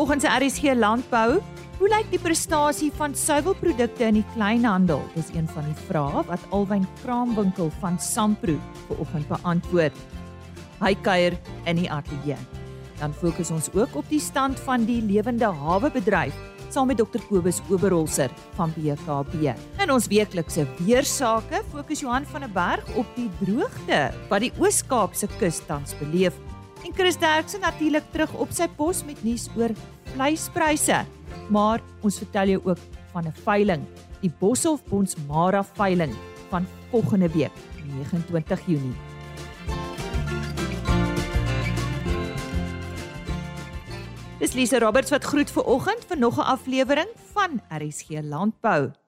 Vanoggend se RSG landbou, hoe lyk die prestasie van suiwelprodukte in die kleinhandel? Dis een van die vrae wat Alwyn Kraamwinkel van Sampro vanoggend beantwoord. Hy kuier in die ateljee. Dan fokus ons ook op die stand van die lewende hawe bedryf saam met Dr Kobus Oberholzer van BKB. In ons weeklikse weersake fokus Johan van der Berg op die droogte wat die Oos-Kaapse kus tans beleef en Chris Derksen natuurlik terug op sy pos met nuus oor vleispryse. Maar ons vertel jou ook van 'n veiling, die Boshoff Bonds Mara veiling van volgende week, 29 Junie. Dis Lise Roberts wat groet vir oggend vir nog 'n aflewering van RSG Landbou.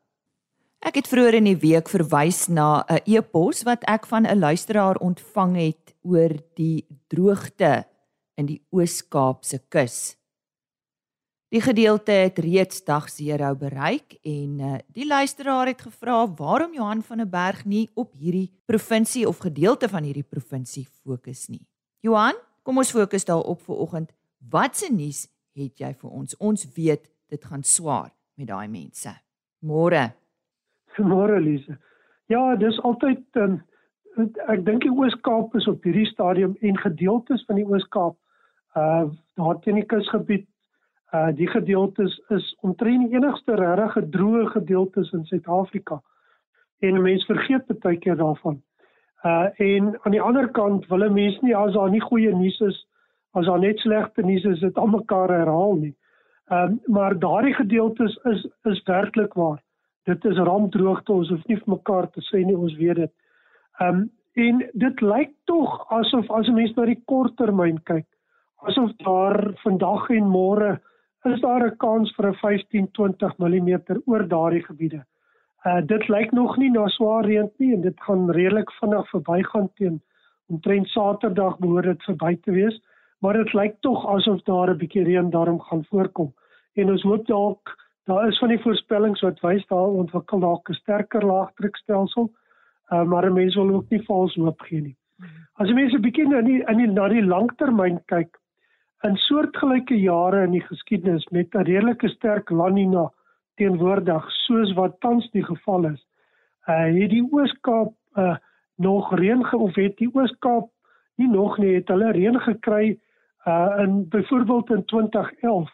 Ek het vroeër in die week verwys na 'n e-pos wat ek van 'n luisteraar ontvang het oor die droogte in die Oos-Kaapse kus. Die gedeelte het reeds dag 0 bereik en uh, die luisteraar het gevra waarom Johan van der Berg nie op hierdie provinsie of gedeelte van hierdie provinsie fokus nie. Johan, kom ons fokus daarop vir oggend. Wat se nuus het jy vir ons? Ons weet dit gaan swaar met daai mense. Môre. Môre Lise. Ja, dis altyd um, ek dink die Oos-Kaap is op hierdie stadium en gedeeltes van die Oos-Kaap uh daar teen die kusgebied uh die gedeeltes is omtrent die enigste regtig droë gedeeltes in Suid-Afrika. En mense vergeet baie keer daarvan. Uh en aan die ander kant wil mense nie as daar nie goeie nuus is as daar net slegte nuus is dit almekaar herhaal nie. Ehm um, maar daardie gedeeltes is is werklik waar. Dit is rampdroogte, ons hoef nie vir mekaar te sê nie, ons weet dit. Ehm um, en dit lyk tog asof as 'n mens na die korttermyn kyk, asof daar vandag en môre is daar 'n kans vir 'n 15-20 mm oor daardie gebiede. Uh dit lyk nog nie na swaar reën nie en dit gaan redelik vinnig verbygaan teen omtrent Saterdag behoort dit verby te wees, maar dit lyk tog asof daar 'n bietjie reën daarom gaan voorkom. En ons hoop dalk daar is van die voorspellings wat wys daar ontwikkel dalk 'n sterker laagdrukstelsel uh, maar mense wil ook nie vals hoop gee nie. As jy mense 'n bietjie in die in die na die langtermyn kyk, in soortgelyke jare in die geskiedenis met 'n redelike sterk La Nina teenwoordig soos wat tans die geval is, uh het die Oos-Kaap uh nog reën of het die Oos-Kaap nie nog nie het hulle reën gekry uh in byvoorbeeld in 2011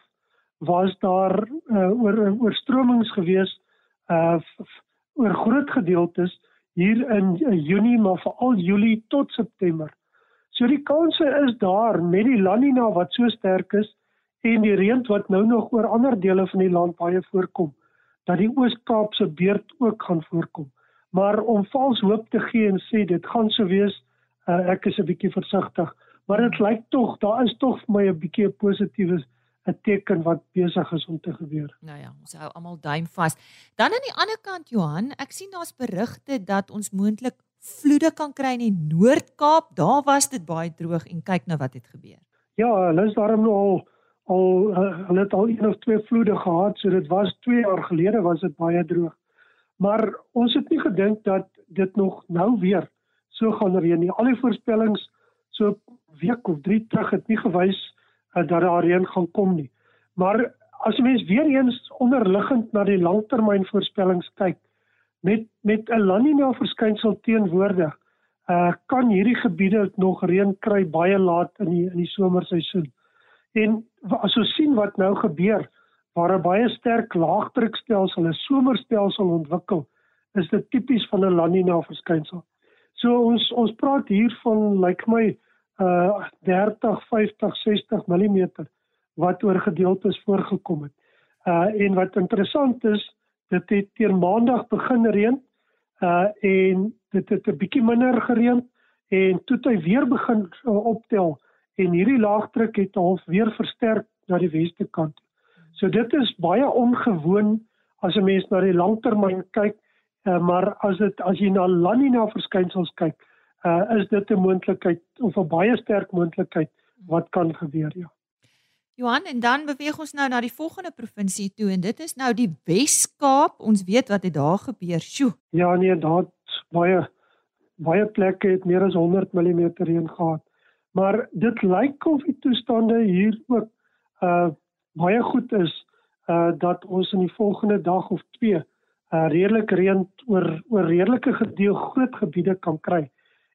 was daar uh, oor oorstromings gewees uh oor groot gedeeltes hier in Junie maar veral Julie tot September. So die kanse is daar met die La Nina wat so sterk is en die reën wat nou nog oor ander dele van die land baie voorkom dat die Oos-Kaap se beurt ook gaan voorkom. Maar om vals hoop te gee en sê dit gaan so wees, uh, ek is 'n bietjie versigtig, maar dit lyk tog daar is tog vir my 'n bietjie 'n positiewe 'n teken wat besig is om te gebeur. Nou ja, ons hou almal duim vas. Dan aan die ander kant Johan, ek sien daar's berigte dat ons moontlik vloede kan kry in die Noord-Kaap. Daar was dit baie droog en kyk nou wat het gebeur. Ja, hulle is daarom nou al al hulle het al een of twee vloede gehad, so dit was 2 jaar gelede was dit baie droog. Maar ons het nie gedink dat dit nog nou weer so gaan reën nie. Al die voorspellings so week of 3 terug het nie gewys uh, dat daar reën gaan kom nie. Maar as jy mens weer eens onderliggend na die langtermynvoorspellings kyk met met 'n La Nina verskynsel teenwoordig, uh kan hierdie gebiede nog reën kry baie laat in die in die somerseisoen. En as ons sien wat nou gebeur waar 'n baie sterk laagdrukstelsel 'n somerstelsel ontwikkel, is dit tipies van 'n La Nina verskynsel. So ons ons praat hier van lyk like my uh 30, 50, 60 mm wat oor gedeeltes voorgekom het. Uh en wat interessant is, dit het teen maandag begin reën uh en dit het 'n bietjie minder gereën en toe het hy weer begin uh, optel en hierdie laagdruk het half weer versterk na die weste kant. So dit is baie ongewoon as 'n mens na die langtermyn kyk, uh, maar as dit as jy na La Nina verskynsels kyk, uh, is dit 'n moontlikheid of 'n baie sterk moontlikheid wat kan gebeur ja. Johan en dan beweeg ons nou na die volgende provinsie toe en dit is nou die Wes-Kaap. Ons weet wat het daar gebeur. Sjoe. Ja nee, daar baie baie plekke het meer as 100 mm reën gehad. Maar dit lyk of die toestande hier ook uh baie goed is uh dat ons in die volgende dag of twee uh redelik reën oor oor redelike gedeel groot gebiede kan kry.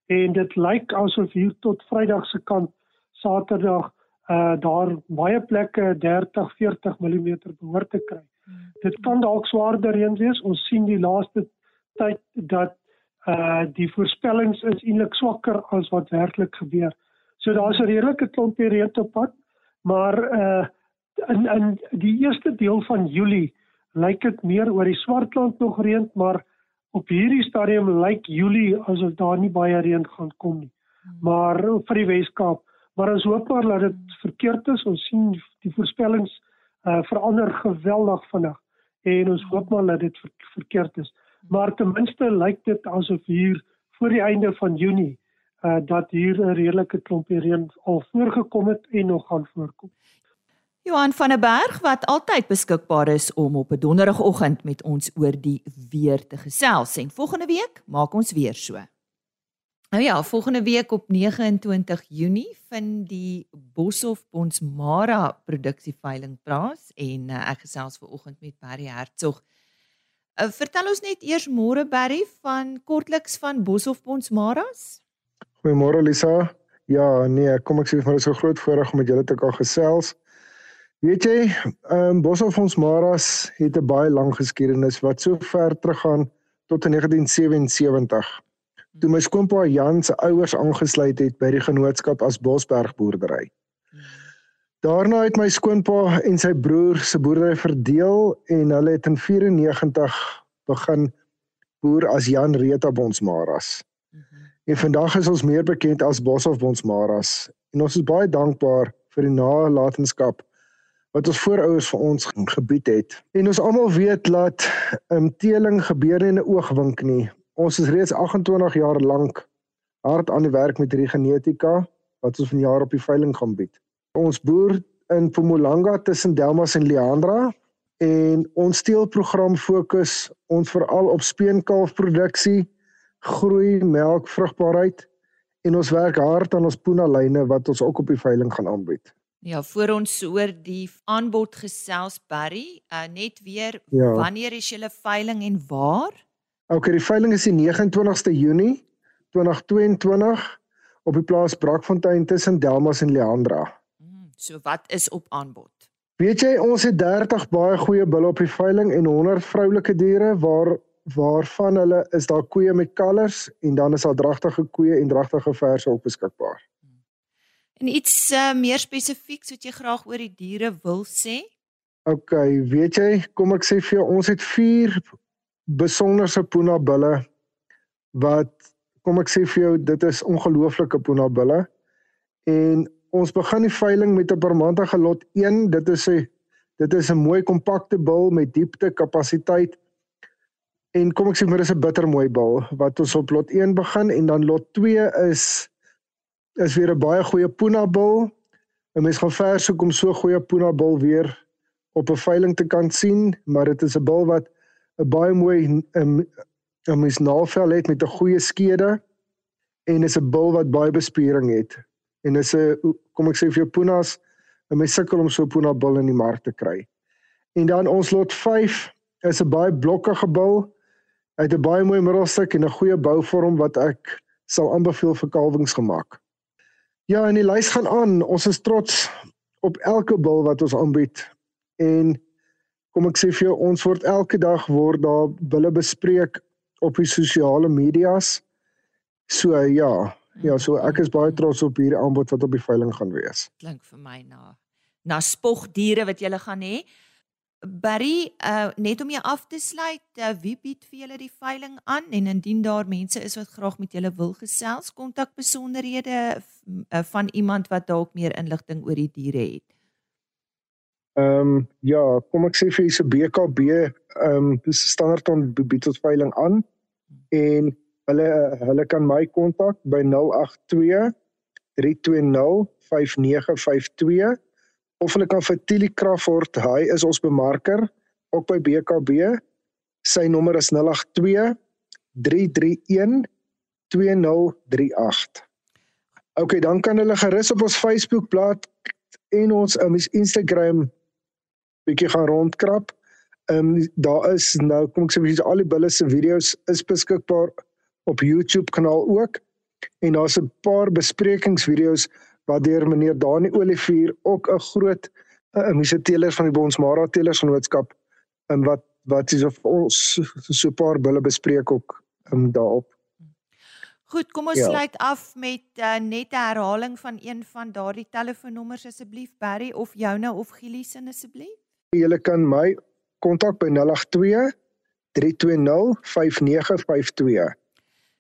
En dit lyk asof hier tot Vrydag se kant Saterdag uh daar baie plekke 30 40 mm behoort te kry. Hmm. Dit kan dalk swaarder reën wees. Ons sien die laaste tyd dat uh die voorspellings is eintlik swakker as wat werklik gebeur. So daar's 'n redelike klompie reën op pad, maar uh in in die eerste deel van Julie lyk dit meer oor die Swartland nog reën, maar op hierdie stadium lyk Julie asof daar nie baie reën gaan kom nie. Hmm. Maar vir die Weskaap, maar ons hoop maar dat dit verkeerd is. Ons sien die voorspellings uh verander geweldig vinnig en ons hoop maar dat dit ver, verkeerd is. Maar ten minste lyk dit asof hier voor die einde van Junie uh dat hier 'n redelike klompie reën al voorgekom het en nog gaan voorkom. Johan van der Berg wat altyd beskikbaar is om op 'n donderdagoggend met ons oor die weer te gesels. En volgende week maak ons weer so. Nou ja, volgende week op 29 Junie vind die Boshoff Bonsmara produksieveiling plaas en uh, ek gesels ver oggend met Barry Hertzog. Uh, vertel ons net eers môre Barry van kortliks van Boshoff Bonsmaras. Goeiemôre Lisa. Ja, nee, kom ek sê vir my is 'n groot voorreg om met julle te kan gesels. Weet jy, ehm um, Boshoff ons Maras het 'n baie lang geskiedenis wat so ver teruggaan tot 1977. Toe my skoonpa Jan se ouers aangesluit het by die genootskap as Bosberg boerdery. Daarna het my skoonpa en sy broer se boerdery verdeel en hulle het in 94 begin boer as Jan Reta Bonsmaras. En vandag is ons meer bekend as Boshoff Bonsmaras en ons is baie dankbaar vir die nalatenskap wat ons voorouers vir ons gebied het. En ons almal weet dat um, teeling gebeur in 'n oogwink nie. Ons is reeds 28 jaar lank hard aan die werk met hierdie genetika wat ons vanjaar op die veiling gaan bied. Ons boer in Mpumalanga tussen Delmas en Leandra en ons teelprogram fokus ons veral op speenkalfproduksie, groei, melk, vrugbaarheid en ons werk hard aan ons puna lyne wat ons ook op die veiling gaan aanbied. Ja, voor ons oor die aanbod gesels Barry, uh, net weer ja. wanneer is julle veiling en waar? OK, die veiling is die 29ste Junie 2022 op die plaas Brakfontein tussen Delmas en Leandra. Hmm, so wat is op aanbod? Weet jy, ons het 30 baie goeie bulle op die veiling en 100 vroulike diere waar waarvan hulle is daar koeie met kalvers en dan is daar dragtige koeie en dragtige verse op beskikbaar. En iets uh, meer spesifiek wat jy graag oor die diere wil sê? OK, weet jy, kom ek sê vir jou, ons het 4 besonderse puna bulle wat kom ek sê vir jou, dit is ongelooflike puna bulle. En ons begin die veiling met 'n Parmanta gelot 1. Dit is 'n dit is 'n mooi kompakte bil met diepte kapasiteit. En kom ek sê maar dis 'n bittermooi bil wat ons op lot 1 begin en dan lot 2 is is weer 'n baie goeie Puna bil. 'n Mens gaan ver soek om so 'n goeie Puna bil weer op 'n veiling te kan sien, maar dit is 'n bil wat 'n baie mooi 'n 'n mens navel het met 'n goeie skede en is 'n bil wat baie bespiering het. En is 'n kom ek sê vir jou Punas, 'n mens sukkel om so 'n Puna bil in die mark te kry. En dan ons lot 5 is 'n baie blokkige bil. Hy het 'n baie mooi middelstuk en 'n goeie bouvorm wat ek sal aanbeveel vir kalwings gemaak. Ja, en die lys gaan aan. Ons is trots op elke bil wat ons aanbied. En kom ek sê vir jou, ons word elke dag word daar bulle bespreek op die sosiale media's. So ja, ja, so ek is baie trots op hierdie aanbod wat op die veiling gaan wees. Klink vir my na na spogdiere wat jy gaan hê. Barry, uh, net om jou af te sluit, uh, wie bied vir julle die veiling aan? En indien daar mense is wat graag met julle wil gesels, kontak besonderhede uh, van iemand wat dalk meer inligting oor die diere het. Ehm um, ja, kom ek sê vir se BKB, ehm um, dis standaard on bied ons veiling aan. En hulle hulle kan my kontak by 082 320 5952 of hulle kan vir Tilly Crawford, hy is ons bemarker ook by BKB. Sy nommer is 082 331 2038. OK, dan kan hulle gerus op ons Facebook bladsy en ons um, Instagram bietjie gaan rondkrap. Ehm um, daar is nou kom ek sê vir al die bulle se video's is beskikbaar op YouTube kanaal ook. En daar's 'n paar besprekingsvideo's waardeur meneer Dani Olivier ook 'n groot 'n uh, mense teeler van die Bonsmara Telersgenootskap en wat wat is of ons so 'n paar bulle bespreek ook um, daarop. Goed, kom ons ja. sluit af met uh, net 'n herhaling van een van daardie telefoonnommers asseblief Barry of joune of Gillie se asseblief. Jy kan my kontak by 082 320 5952.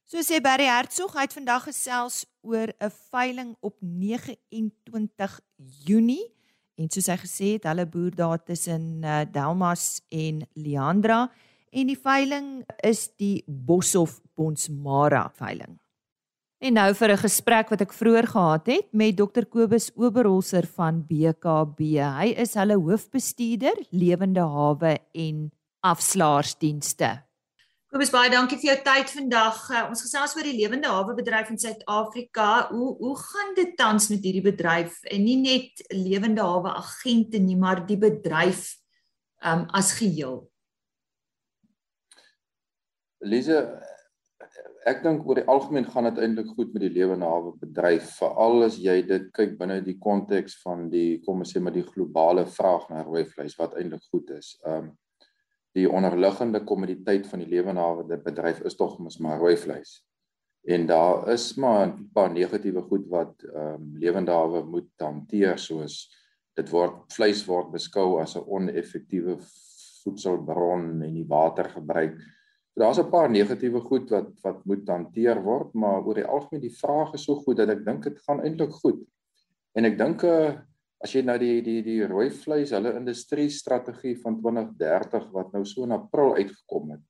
So sê Barry Hertzog, hy het vandag gesels oor 'n veiling op 29 Junie en soos hy gesê het, hulle boer daar tussen uh, Delmas en Leandra en die veiling is die Boshoff Bonsmara veiling. En nou vir 'n gesprek wat ek vroeër gehad het met Dr Kobus Oberholzer van BKB. Hy is hulle hoofbestuurder lewende hawe en afslaarsdienste. Kobus baie dankie vir jou tyd vandag. Uh, ons gesels oor die lewende hawe bedryf in Suid-Afrika. Hoe hoe gaan dit tans met hierdie bedryf en nie net lewende hawe agente nie, maar die bedryf um as geheel? Lise, ek dink oor die algemeen gaan dit eintlik goed met die lewende hawe bedryf, veral as jy dit kyk binne die konteks van die kom ons sê maar die globale vraag na rooi vleis wat eintlik goed is. Um die onderliggende kommoditeit van die lewenawende bedryf is tog mos maar rooi vleis. En daar is maar 'n paar negatiewe goed wat ehm um, lewendawe moet hanteer soos dit word vleis word beskou as 'n oneffektiewe voedselbron en die water gebruik. So daar's 'n paar negatiewe goed wat wat moet hanteer word, maar oor die algemeen die vraag is so goed dat ek dink dit gaan eintlik goed. En ek dink 'n uh, as jy nou die die die rooi vleis hulle industrie strategie van 2030 wat nou so in April uitgekom het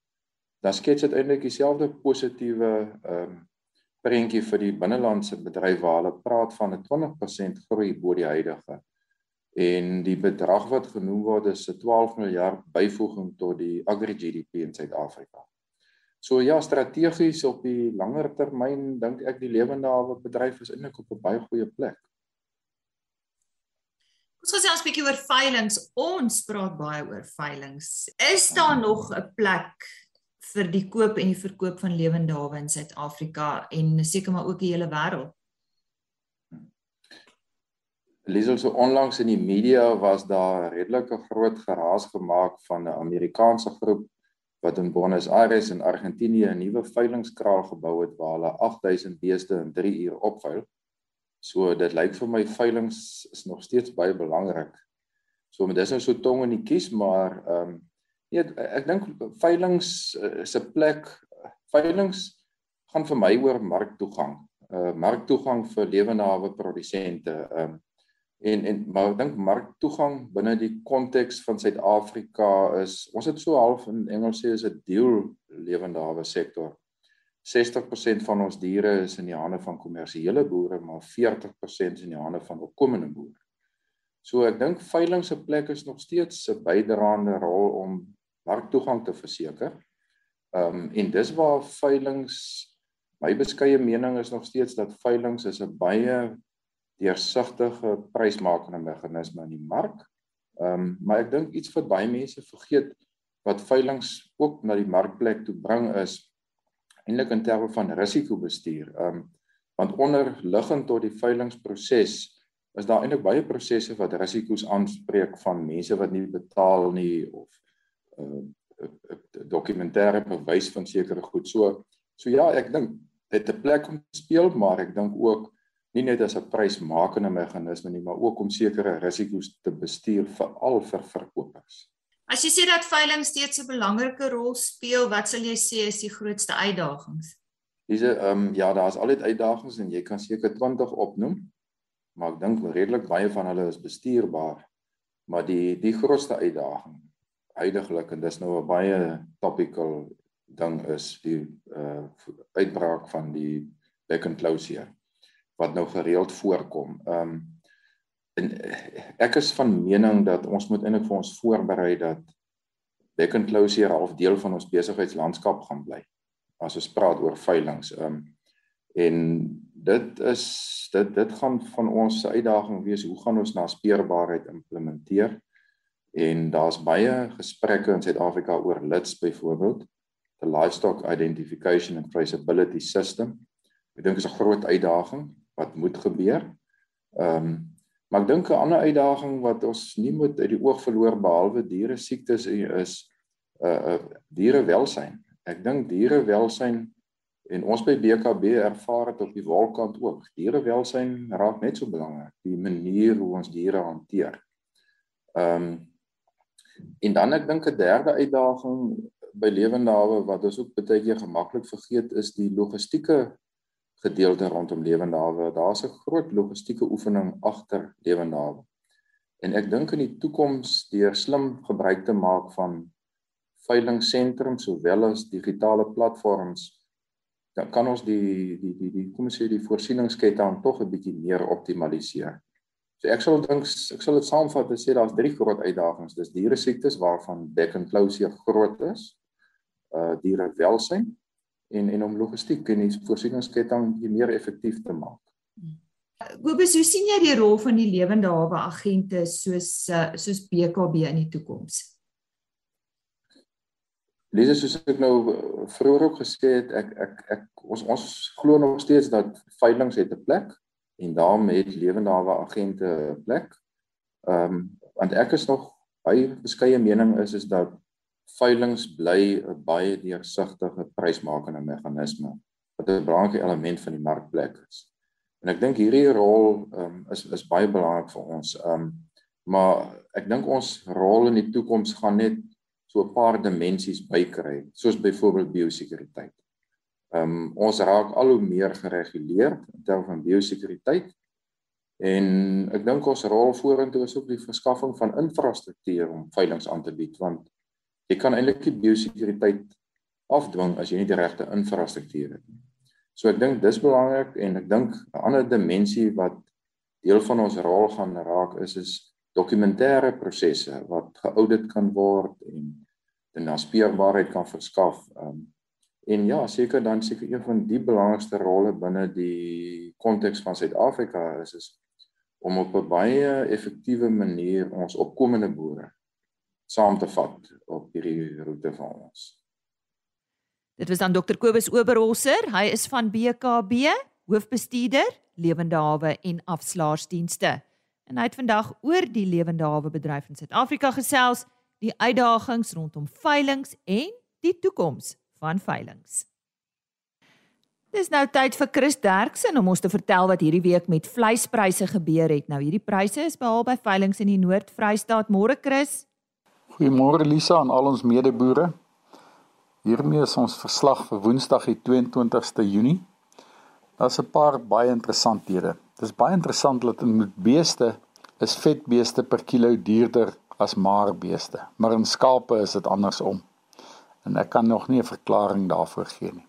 dan skets dit eintlik dieselfde positiewe ehm um, prentjie vir die binnelandse bedryf waar hulle praat van 'n 20% groei bo die huidige en die bedrag wat genoem word is 'n 12 miljard byvoeging tot die agri GDP in Suid-Afrika. So ja, strategies op die langer termyn dink ek die lewende hawe bedryf is eintlik op 'n baie goeie plek. Ons gesels 'n bietjie oor veilinge. Ons praat baie oor veilinge. Is daar nog 'n plek vir die koop en die verkoop van lewende hawe in Suid-Afrika en seker maar ook die hele wêreld? Liesel so onlangs in die media was daar redelike groot geraas gemaak van 'n Amerikaanse groep wat in Buenos Aires in Argentinië 'n nuwe veilingskraal gebou het waar hulle 8000 beeste in 3 ure opveil. So dit lyk vir my veilinge is nog steeds baie belangrik. So dit is nou so tong in die kies, maar ehm um, nee, ek dink veilinge uh, is 'n plek veilinge gaan vir my oor marktoegang. Uh marktoegang vir lewenawe produsente. Ehm um, en en maar ek dink marktoegang binne die konteks van Suid-Afrika is ons het so half in Engels sê is 'n deel lewenawe sektor. 60% van ons diere is in die hande van kommersiële boere, maar 40% is in die hande van opkomende boere. So ek dink veiling se plek is nog steeds 'n bydraende rol om marktoegang te verseker. Ehm um, en dis waar veilings my beskeie mening is nog steeds dat veilings is 'n baie deursigtige prysmakende meganisme in die mark. Ehm um, maar ek dink iets wat baie mense vergeet wat veilings ook na die markplek toe bring is eintlik in terme van risikobestuur. Ehm um, want onderliggend tot die veilingsproses is daar eintlik baie prosesse wat risiko's aanspreek van mense wat nie betaal nie of ehm uh, dokumentêre bewys van sekere goed. So so ja, ek dink dit 'n plek om speel, maar ek dink ook nie net as 'n prysmakende meganisme nie, maar ook om sekere risiko's te bestuur veral vir verkopers. As jy sê dat veiling steeds 'n belangrike rol speel, wat sal jy sê is die grootste uitdagings? Dis ehm um, ja, daar's altyd uitdagings en jy kan seker 20 opnoem. Maar ek dink redelik baie van hulle is bestuurbaar. Maar die die grootste uitdaging huidigelik en dis nou 'n baie topical ding is die uh uitbraak van die back and close hier wat nou gereeld voorkom. Ehm um, en eh, ek is van mening dat ons moet eintlik vir ons voorberei dat and close hier half deel van ons besigheidslandskap gaan bly as ons praat oor veilinge. Um, en dit is dit dit gaan van ons uitdaging wees hoe gaan ons na speurbaarheid implementeer? En daar's baie gesprekke in Suid-Afrika oor LITS byvoorbeeld, the Livestock Identification and Traceability System. Ek dink is 'n groot uitdaging wat moet gebeur. Ehm um, maar ek dink 'n ander uitdaging wat ons nie moet uit die oog verloor behalwe diere siektes is uh uh dierewelsyn. Ek dink dierewelsyn En ons by BKB ervaar dit op die wolkant ook. Dierewelsyn raak net so belangrik, die manier hoe ons diere hanteer. Um, en dan ek dink 'n derde uitdaging by lewende hawe wat ons ook baie keer gemaklik vergeet is die logistieke gedeelte rondom lewende hawe. Daar's 'n groot logistieke oefening agter lewende hawe. En ek dink in die toekoms deur slim gebruik te maak van veilingsentrums sowel as digitale platforms dan kan ons die die die die kom ons sê die voorsieningsketting tog 'n bietjie meer optimaliseer. So ek sal dink ek sal dit saamvat en sê daar's drie groot uitdagings. Dis diere siektes waarvan back and closure groot is. Uh diere welsyn en en om logistiek en die voorsieningsketting meer effektief te maak. Kobus, hoe sien jy die rol van die lewende hawe agente soos uh, soos BKB in die toekoms? Lees soos ek nou eh, vroeër ook gesê het, ek ek ek ons ons glo nog steeds dat veilinge het 'n plek en daarmee het lewende hawe agente 'n plek. Ehm um, want ek is nog baie beskeie mening is is dat veilinge bly 'n baie deursigtige prysmakende meganisme wat 'n belangrike element van die markplek is. En ek dink hierdie rol um, is is baie belangrik vir ons. Um, maar ek dink ons rol in die toekoms gaan net so 'n paar dimensies bykry, soos byvoorbeeld biosekuriteit. Um, ons raak al hoe meer gereguleer in terme van biosekuriteit. En ek dink ons rol vorentoe is ook die verskaffing van infrastruktuur om veilinge aan te bied want jy kan eintlik nie biosekuriteit afdwing as jy nie die regte infrastruktuur het nie. So ek dink dis belangrik en ek dink 'n ander dimensie wat deel van ons rol gaan raak is is dokumentêre prosesse wat geaudit kan word en 'n naspeurbaarheid kan verskaf. Um, en ja, seker dan seker een van die belangrikste rolle binne die konteks van Suid-Afrika is is om op 'n baie effektiewe manier ons opkomende boere saam te vat op hierdie roete van ons. Dit was dan Dr Kobus Oberholzer, hy is van BKB, hoofbestuurder lewende hawe en afslaersdienste. En hy het vandag oor die lewende hawe bedryf in Suid-Afrika gesels die uitdagings rondom veilinge en die toekoms van veilinge. Dis nou tyd vir Chris Derksen om ons te vertel wat hierdie week met vleispryse gebeur het. Nou hierdie pryse is behaal by veilinge in die Noord-Vrystaat. Môre Chris. Goeiemôre Lisa aan al ons medeboere. Hiermee is ons verslag vir Woensdag die 22ste Junie. Daar's 'n paar baie interessanthede. Dis baie interessant dat in beeste is vetbeeste per kilo duurder as maarbeeste, maar in skape is dit andersom. En ek kan nog nie 'n verklaring daarvoor gee nie.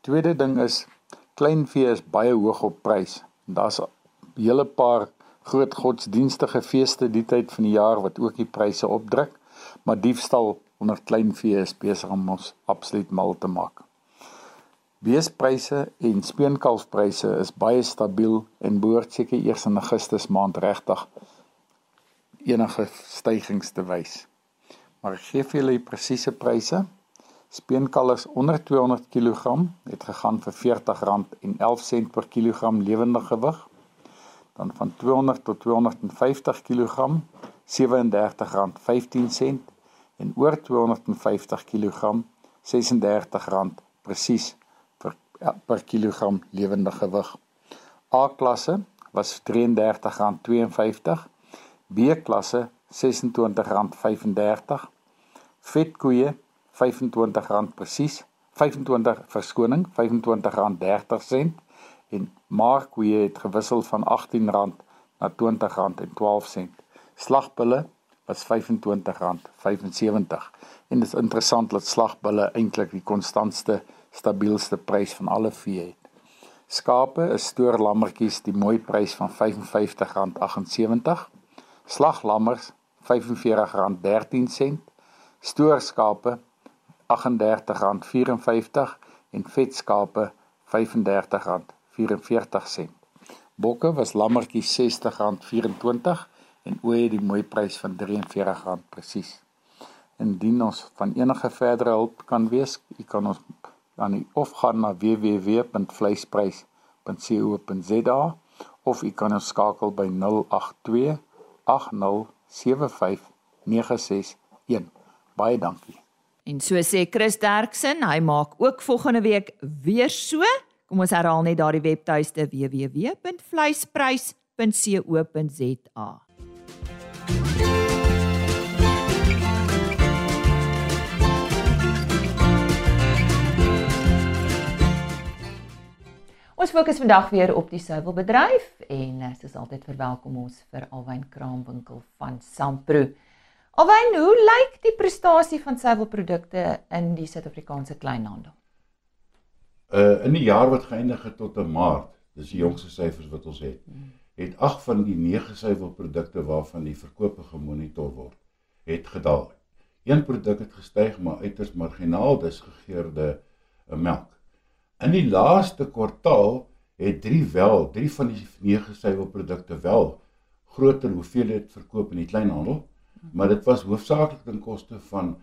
Tweede ding is kleinvee is baie hoog op prys. Daar's 'n hele paar groot godsdienstige feeste die tyd van die jaar wat ook die pryse opdruk, maar diefstal onder kleinvee is besig om ons absoluut mal te maak. Beespryse en speenkalfpryse is baie stabiel en behoort seker eers in Augustus maand regtig enige stygings te wys. Maar ek gee vir julle die presiese pryse. Speenkalvers onder 200 kg het gegaan vir R40.11 per kilogram lewende gewig. Dan van 200 tot 250 kg R37.15 en oor 250 kg R36 presies per ja, per kilogram lewende gewig. A klasse was R33.52 B-klasse R26.35 vetkoeie R25 presies 25 verskoning R25.30 en maarkoeie het gewissel van R18 na R20.12 slagbulle was R25.75 en dit is interessant dat slagbulle eintlik die konstantste stabielste prys van alle vee het. Skape is stoorlammetjies die mooi prys van R55.78 slaglammers R45.13, stoorskape R38.54 en vetskape R35.44. Bokke was lammertjies R60.24 en o het die mooi prys van R43 presies. Indien ons van enige verdere hulp kan wees, u kan ons dan of gaan na www.vleisprys.co.za of u kan ons skakel by 082 8075 961. Baie dankie. En so sê Chris Derksen, hy maak ook volgende week weer so. Kom ons herhaal net daardie webtuiste www.vleisprys.co.za. Ons fokus vandag weer op die suiwelbedryf en uh, soos altyd verwelkom ons vir Alwyn Kraamwinkel van Sampro. Alwyn, hoe lyk die prestasie van suiwelprodukte in die Suid-Afrikaanse kleinhandel? Uh in die jaar wat geëindig het tot 'n Maart, dis die jongste syfers wat ons het, het 8 van die 9 suiwelprodukte waarvan die verkope gemonitor word, het gedaal. Een produk het gestyg, maar uiters marginaal, dis gegeurde uh, melk. In die laaste kwartaal het drie wel, drie van die nege suiwelprodukte wel groter hoeveelheid verkoop in die kleinhandel, maar dit was hoofsaaklik ten koste van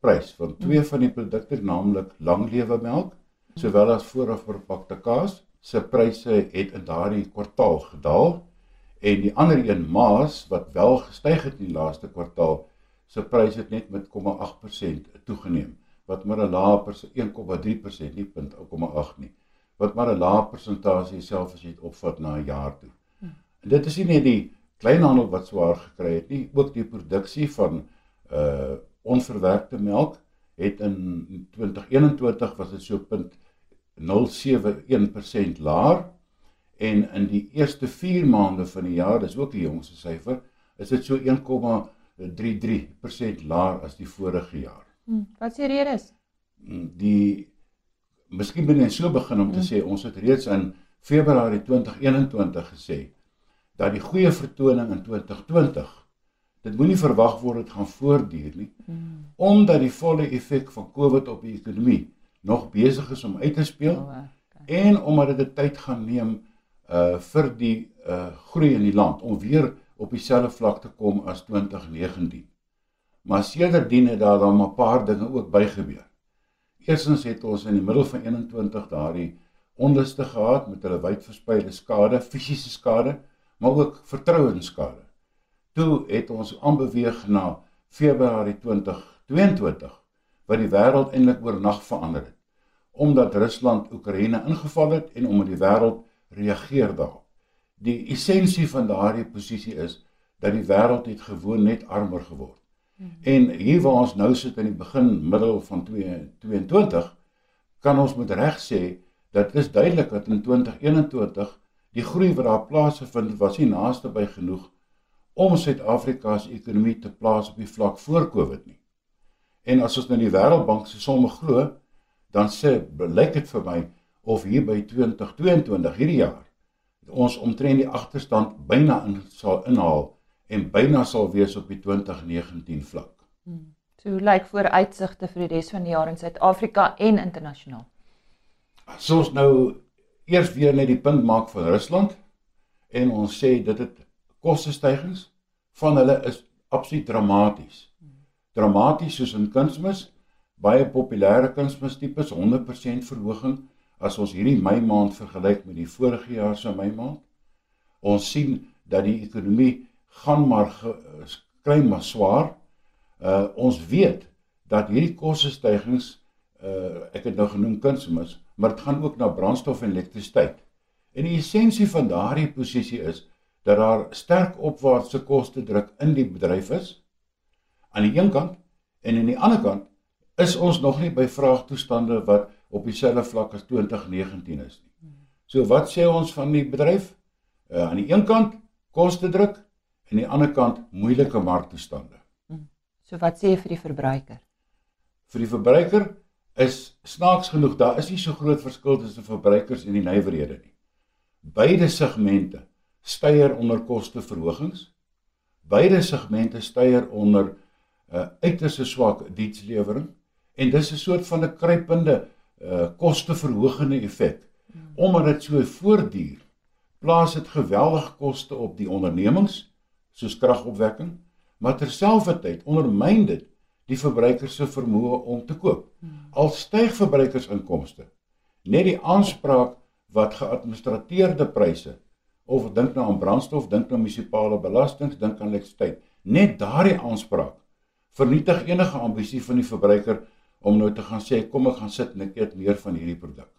prys van twee van die produkte, naamlik langlewe melk, sowel as vooraf verpakte kaas, se pryse het in daardie kwartaal gedaal en die ander een maas wat wel gestyg het in die laaste kwartaal, se pryse het net met 0,8% toegeneem wat maar 'n lae perse 1,3% nie punt 0,8 nie wat maar 'n lae persentasie self as jy dit opvat na 'n jaar toe. En dit is nie net die kleinhandel wat swaar gekry het nie, ook die produksie van uh onverwerkte melk het in 2021 was dit so punt 071% laer en in die eerste 4 maande van die jaar, dis ook die jongste syfer, is dit so 1,33% laer as die vorige jaar. Hmm, wat is die redes? Hmm, die Miskien moet ek so begin om te hmm. sê ons het reeds in Februarie 2021 gesê dat die goeie vertoning in 2020 dit moenie verwag word dit gaan voortduur nie hmm. omdat die volle effek van Covid op die ekonomie nog besig is om uit te speel oh, okay. en omdat dit tyd gaan neem uh vir die uh groei in die land om weer op dieselfde vlak te kom as 2019. Maar sedertdien het daar dan 'n paar dinge ook bygebeur. Eerstens het ons in die middel van 21 daardie onluste gehad met hulle wydverspreide skade, fisiese skade, maar ook vertrouensskade. Toe het ons aanbeweeg na Februarie 2022 wat die wêreld eintlik oornag verander het omdat Rusland Oekraïne ingeval het en omdat die wêreld reageer daarop. Die essensie van daardie posisie is dat die wêreld het gewoon net armer geword. En hier waar ons nou sit in die begin middel van 2022 kan ons met reg sê dat is duidelik dat in 2021 die groei wat daar plaasgevind was nie naaste by genoeg om Suid-Afrika se ekonomie te plaas op die vlak voor Covid nie. En as ons nou die Wêreldbank se somme glo, dan sê blyk dit vir my of hier by 2022 hierdie jaar ons omtrent die agterstand byna in sal inhaal en byna sal wees op die 2019 vlak. Hmm. So hoe lyk vooruitsigte vir die res van die jaar in Suid-Afrika en internasionaal? As ons nou eers weer net die punt maak van Rusland en ons sê dit het kostestygings van hulle is absoluut dramaties. Dramaties soos in kunsmis, baie populêre kunsmis tipes 100% verhoging as ons hierdie Mei maand vergelyk met die vorige jaar se Mei maand. Ons sien dat die ekonomie gaan maar klein maar swaar. Uh ons weet dat hierdie kostestygings uh ek het nou genoem kunsmis, maar dit gaan ook na brandstof en elektrisiteit. En die essensie van daardie posisie is dat daar sterk opwaartse koste druk in die bedryf is aan die een kant en aan die ander kant is ons nog nie by vraagtoestande wat op dieselfde vlak as 2019 is nie. So wat sê ons van die bedryf? Uh, aan die een kant koste druk en aan die ander kant moeilike marktoestande. Hm. So wat sê jy vir die verbruiker? Vir die verbruiker is snaaks genoeg daar is nie so groot verskil tussen verbruikers en die nywerhede nie. Beide segmente styer onder kosteverhogings. Beide segmente styer onder 'n uh, uiters swak dienslewering en dis 'n soort van 'n kruipende uh, kosteverhogende effek. Omdat dit so voortduur, plaas dit geweldige koste op die ondernemings soos kragopwekking, maar terselfdertyd ondermyn dit die verbruiker se vermoë om te koop. Al styg verbruikersinkomste, net die aanspraak wat geadministreerde pryse of dink nou aan brandstof, dink nou munisipale belastings, dink aan elektrisiteit, net daardie aanspraak vernietig enige ambisie van die verbruiker om nou te gaan sê kom ek gaan sit en ek eet meer van hierdie produk.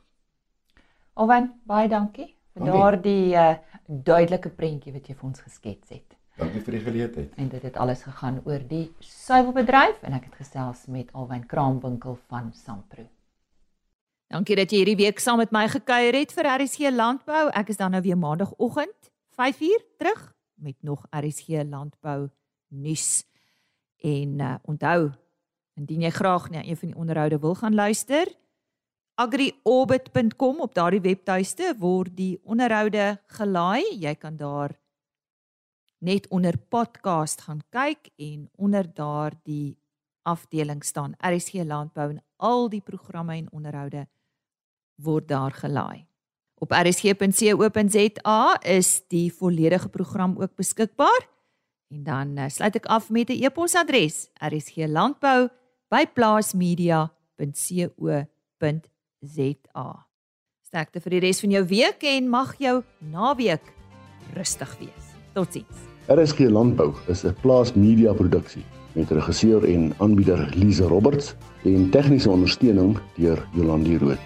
Alwen, baie dankie vir daardie uh, duidelike prentjie wat jy vir ons geskets het. Dankie vir die geleentheid. En dit het alles gegaan oor die suiwelbedryf en ek het gesels met Alwyn Kraamwinkel van Sampro. Dankie dat jy hierdie week saam met my gekuier het vir RSG Landbou. Ek is dan nou weer maandagooggend 5uur terug met nog RSG Landbou nuus. En uh, onthou, indien jy graag na een van die onderhoude wil gaan luister, agriorbit.com op daardie webtuiste word die onderhoude gelaai. Jy kan daar net onder podcast gaan kyk en onder daardie afdeling staan RSG landbou en al die programme en onderhoude word daar gelaai. Op rsg.co.za is die volledige program ook beskikbaar. En dan uh, sluit ek af met 'n e-posadres: rsglandbou@plaasmedia.co.za. Sterkte vir die res van jou week en mag jou naweek rustig wees. Totsiens. RSG Landbou is 'n plaas media produksie met regisseur en aanbieder Lize Roberts en tegniese ondersteuning deur Jolande Rooi.